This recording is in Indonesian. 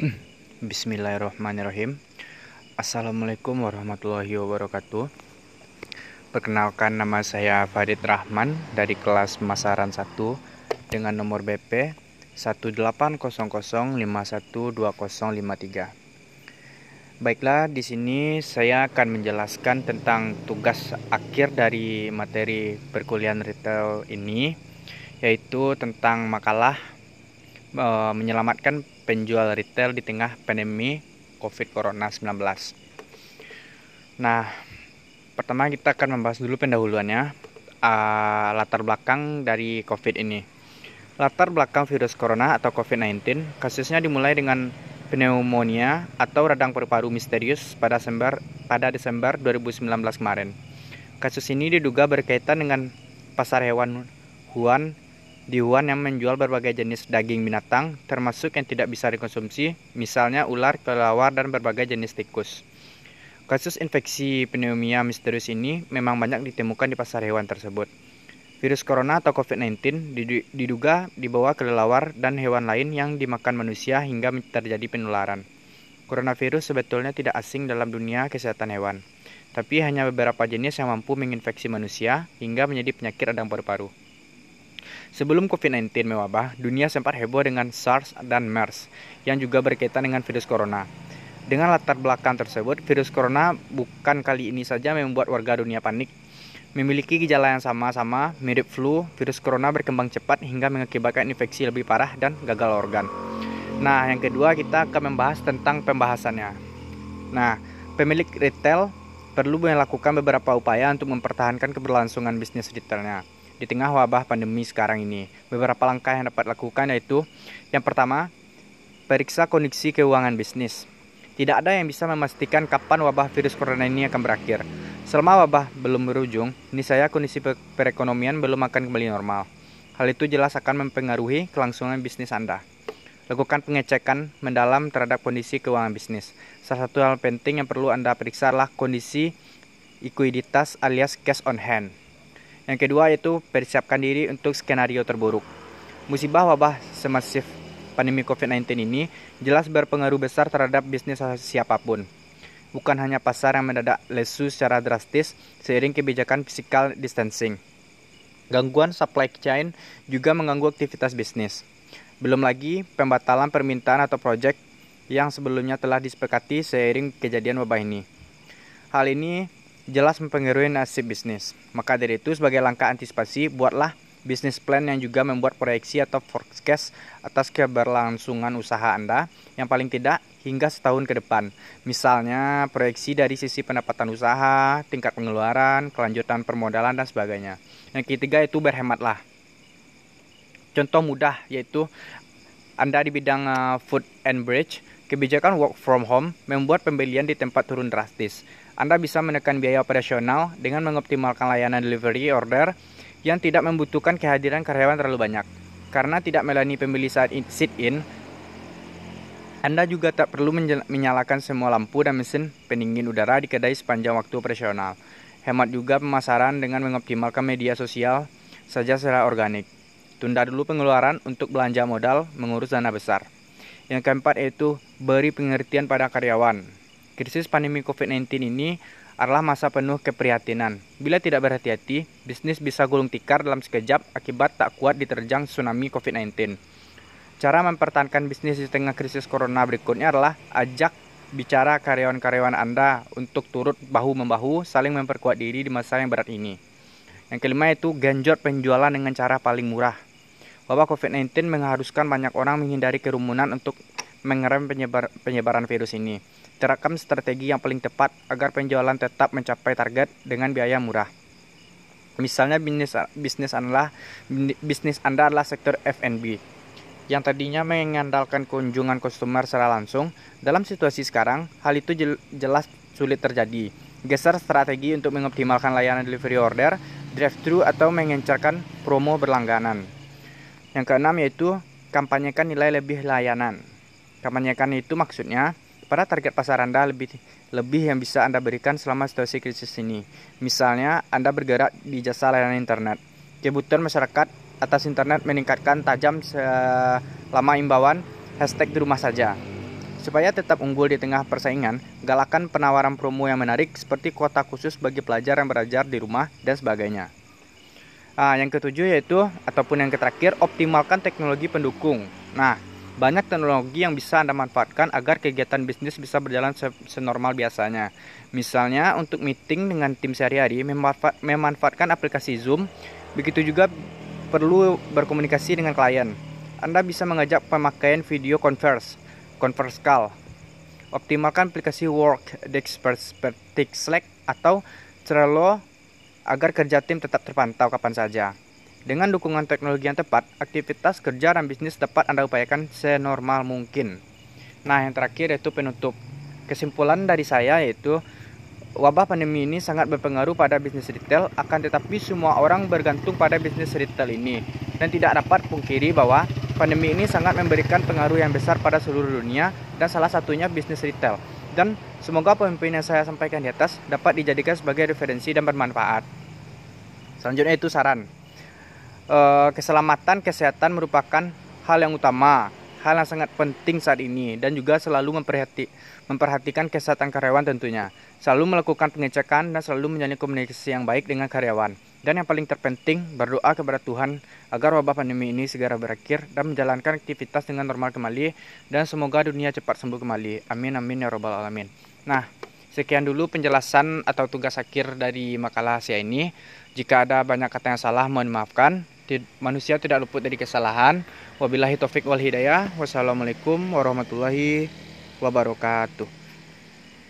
Bismillahirrahmanirrahim Assalamualaikum warahmatullahi wabarakatuh Perkenalkan nama saya Farid Rahman dari kelas Masaran 1 dengan nomor BP 18005120053. Baiklah, di sini saya akan menjelaskan tentang tugas akhir dari materi perkuliahan retail ini yaitu tentang makalah e, menyelamatkan penjual retail di tengah pandemi COVID Corona 19. Nah, pertama kita akan membahas dulu pendahuluannya uh, latar belakang dari COVID ini. Latar belakang virus corona atau COVID-19 kasusnya dimulai dengan pneumonia atau radang paru-paru misterius pada Desember pada Desember 2019 kemarin. Kasus ini diduga berkaitan dengan pasar hewan Wuhan di Wuhan yang menjual berbagai jenis daging binatang, termasuk yang tidak bisa dikonsumsi, misalnya ular, kelelawar, dan berbagai jenis tikus. Kasus infeksi pneumonia misterius ini memang banyak ditemukan di pasar hewan tersebut. Virus corona atau COVID-19 diduga dibawa kelelawar dan hewan lain yang dimakan manusia hingga terjadi penularan. Coronavirus sebetulnya tidak asing dalam dunia kesehatan hewan, tapi hanya beberapa jenis yang mampu menginfeksi manusia hingga menjadi penyakit radang paru-paru. Sebelum COVID-19 mewabah, dunia sempat heboh dengan SARS dan MERS yang juga berkaitan dengan virus corona. Dengan latar belakang tersebut, virus corona bukan kali ini saja membuat warga dunia panik. Memiliki gejala yang sama-sama, mirip flu, virus corona berkembang cepat hingga mengakibatkan infeksi lebih parah dan gagal organ. Nah, yang kedua kita akan membahas tentang pembahasannya. Nah, pemilik retail perlu melakukan beberapa upaya untuk mempertahankan keberlangsungan bisnis retailnya di tengah wabah pandemi sekarang ini. Beberapa langkah yang dapat dilakukan yaitu yang pertama, periksa kondisi keuangan bisnis. Tidak ada yang bisa memastikan kapan wabah virus corona ini akan berakhir. Selama wabah belum berujung, ini saya kondisi perekonomian belum akan kembali normal. Hal itu jelas akan mempengaruhi kelangsungan bisnis Anda. Lakukan pengecekan mendalam terhadap kondisi keuangan bisnis. Salah satu hal penting yang perlu Anda periksa adalah kondisi likuiditas alias cash on hand. Yang kedua yaitu persiapkan diri untuk skenario terburuk. Musibah wabah semasif pandemi COVID-19 ini jelas berpengaruh besar terhadap bisnis siapa pun. Bukan hanya pasar yang mendadak lesu secara drastis seiring kebijakan physical distancing. Gangguan supply chain juga mengganggu aktivitas bisnis. Belum lagi pembatalan permintaan atau proyek yang sebelumnya telah disepakati seiring kejadian wabah ini. Hal ini jelas mempengaruhi nasib bisnis. Maka dari itu sebagai langkah antisipasi, buatlah bisnis plan yang juga membuat proyeksi atau forecast atas keberlangsungan usaha Anda yang paling tidak hingga setahun ke depan. Misalnya proyeksi dari sisi pendapatan usaha, tingkat pengeluaran, kelanjutan permodalan dan sebagainya. Yang ketiga itu berhematlah. Contoh mudah yaitu Anda di bidang uh, food and bridge, kebijakan work from home membuat pembelian di tempat turun drastis. Anda bisa menekan biaya operasional dengan mengoptimalkan layanan delivery order yang tidak membutuhkan kehadiran karyawan terlalu banyak. Karena tidak melayani pembeli saat sit-in, Anda juga tak perlu menyalakan semua lampu dan mesin pendingin udara di kedai sepanjang waktu operasional. Hemat juga pemasaran dengan mengoptimalkan media sosial saja secara organik. Tunda dulu pengeluaran untuk belanja modal mengurus dana besar. Yang keempat yaitu beri pengertian pada karyawan. Krisis pandemi COVID-19 ini adalah masa penuh keprihatinan. Bila tidak berhati-hati, bisnis bisa gulung tikar dalam sekejap akibat tak kuat diterjang tsunami COVID-19. Cara mempertahankan bisnis di tengah krisis corona berikutnya adalah ajak bicara karyawan-karyawan Anda untuk turut bahu-membahu saling memperkuat diri di masa yang berat ini. Yang kelima itu genjot penjualan dengan cara paling murah. Wabah COVID-19 mengharuskan banyak orang menghindari kerumunan untuk mengerem penyebar, penyebaran virus ini. Terapkan strategi yang paling tepat agar penjualan tetap mencapai target dengan biaya murah. Misalnya bisnis bisnis adalah bisnis Anda adalah sektor F&B yang tadinya mengandalkan kunjungan konsumer secara langsung. Dalam situasi sekarang, hal itu jelas sulit terjadi. Geser strategi untuk mengoptimalkan layanan delivery order, drive-thru atau mengencarkan promo berlangganan. Yang keenam yaitu kampanyekan nilai lebih layanan. Kampanyekan itu maksudnya pada target pasar Anda lebih lebih yang bisa Anda berikan selama situasi krisis ini. Misalnya, Anda bergerak di jasa layanan internet. Kebutuhan masyarakat atas internet meningkatkan tajam selama imbauan hashtag di rumah saja. Supaya tetap unggul di tengah persaingan, galakan penawaran promo yang menarik seperti kuota khusus bagi pelajar yang belajar di rumah dan sebagainya. Nah, yang ketujuh yaitu ataupun yang terakhir optimalkan teknologi pendukung. Nah, banyak teknologi yang bisa Anda manfaatkan agar kegiatan bisnis bisa berjalan senormal biasanya. Misalnya untuk meeting dengan tim sehari-hari memanfaatkan aplikasi Zoom, begitu juga perlu berkomunikasi dengan klien. Anda bisa mengajak pemakaian video converse Converse Call. Optimalkan aplikasi Work, Dexpertix Slack atau Trello agar kerja tim tetap terpantau kapan saja. Dengan dukungan teknologi yang tepat, aktivitas kerja dan bisnis dapat Anda upayakan senormal mungkin. Nah, yang terakhir yaitu penutup. Kesimpulan dari saya yaitu wabah pandemi ini sangat berpengaruh pada bisnis retail, akan tetapi semua orang bergantung pada bisnis retail ini dan tidak dapat pungkiri bahwa Pandemi ini sangat memberikan pengaruh yang besar pada seluruh dunia dan salah satunya bisnis retail. Dan semoga pemimpin yang saya sampaikan di atas dapat dijadikan sebagai referensi dan bermanfaat. Selanjutnya itu saran. E, keselamatan kesehatan merupakan hal yang utama, hal yang sangat penting saat ini dan juga selalu memperhati, memperhatikan kesehatan karyawan tentunya. Selalu melakukan pengecekan dan selalu menjalin komunikasi yang baik dengan karyawan. Dan yang paling terpenting, berdoa kepada Tuhan agar wabah pandemi ini segera berakhir dan menjalankan aktivitas dengan normal kembali dan semoga dunia cepat sembuh kembali. Amin amin ya robbal alamin. Nah, sekian dulu penjelasan atau tugas akhir dari makalah saya ini. Jika ada banyak kata yang salah, mohon Manusia tidak luput dari kesalahan. Wabillahi taufik wal hidayah. Wassalamualaikum warahmatullahi wabarakatuh.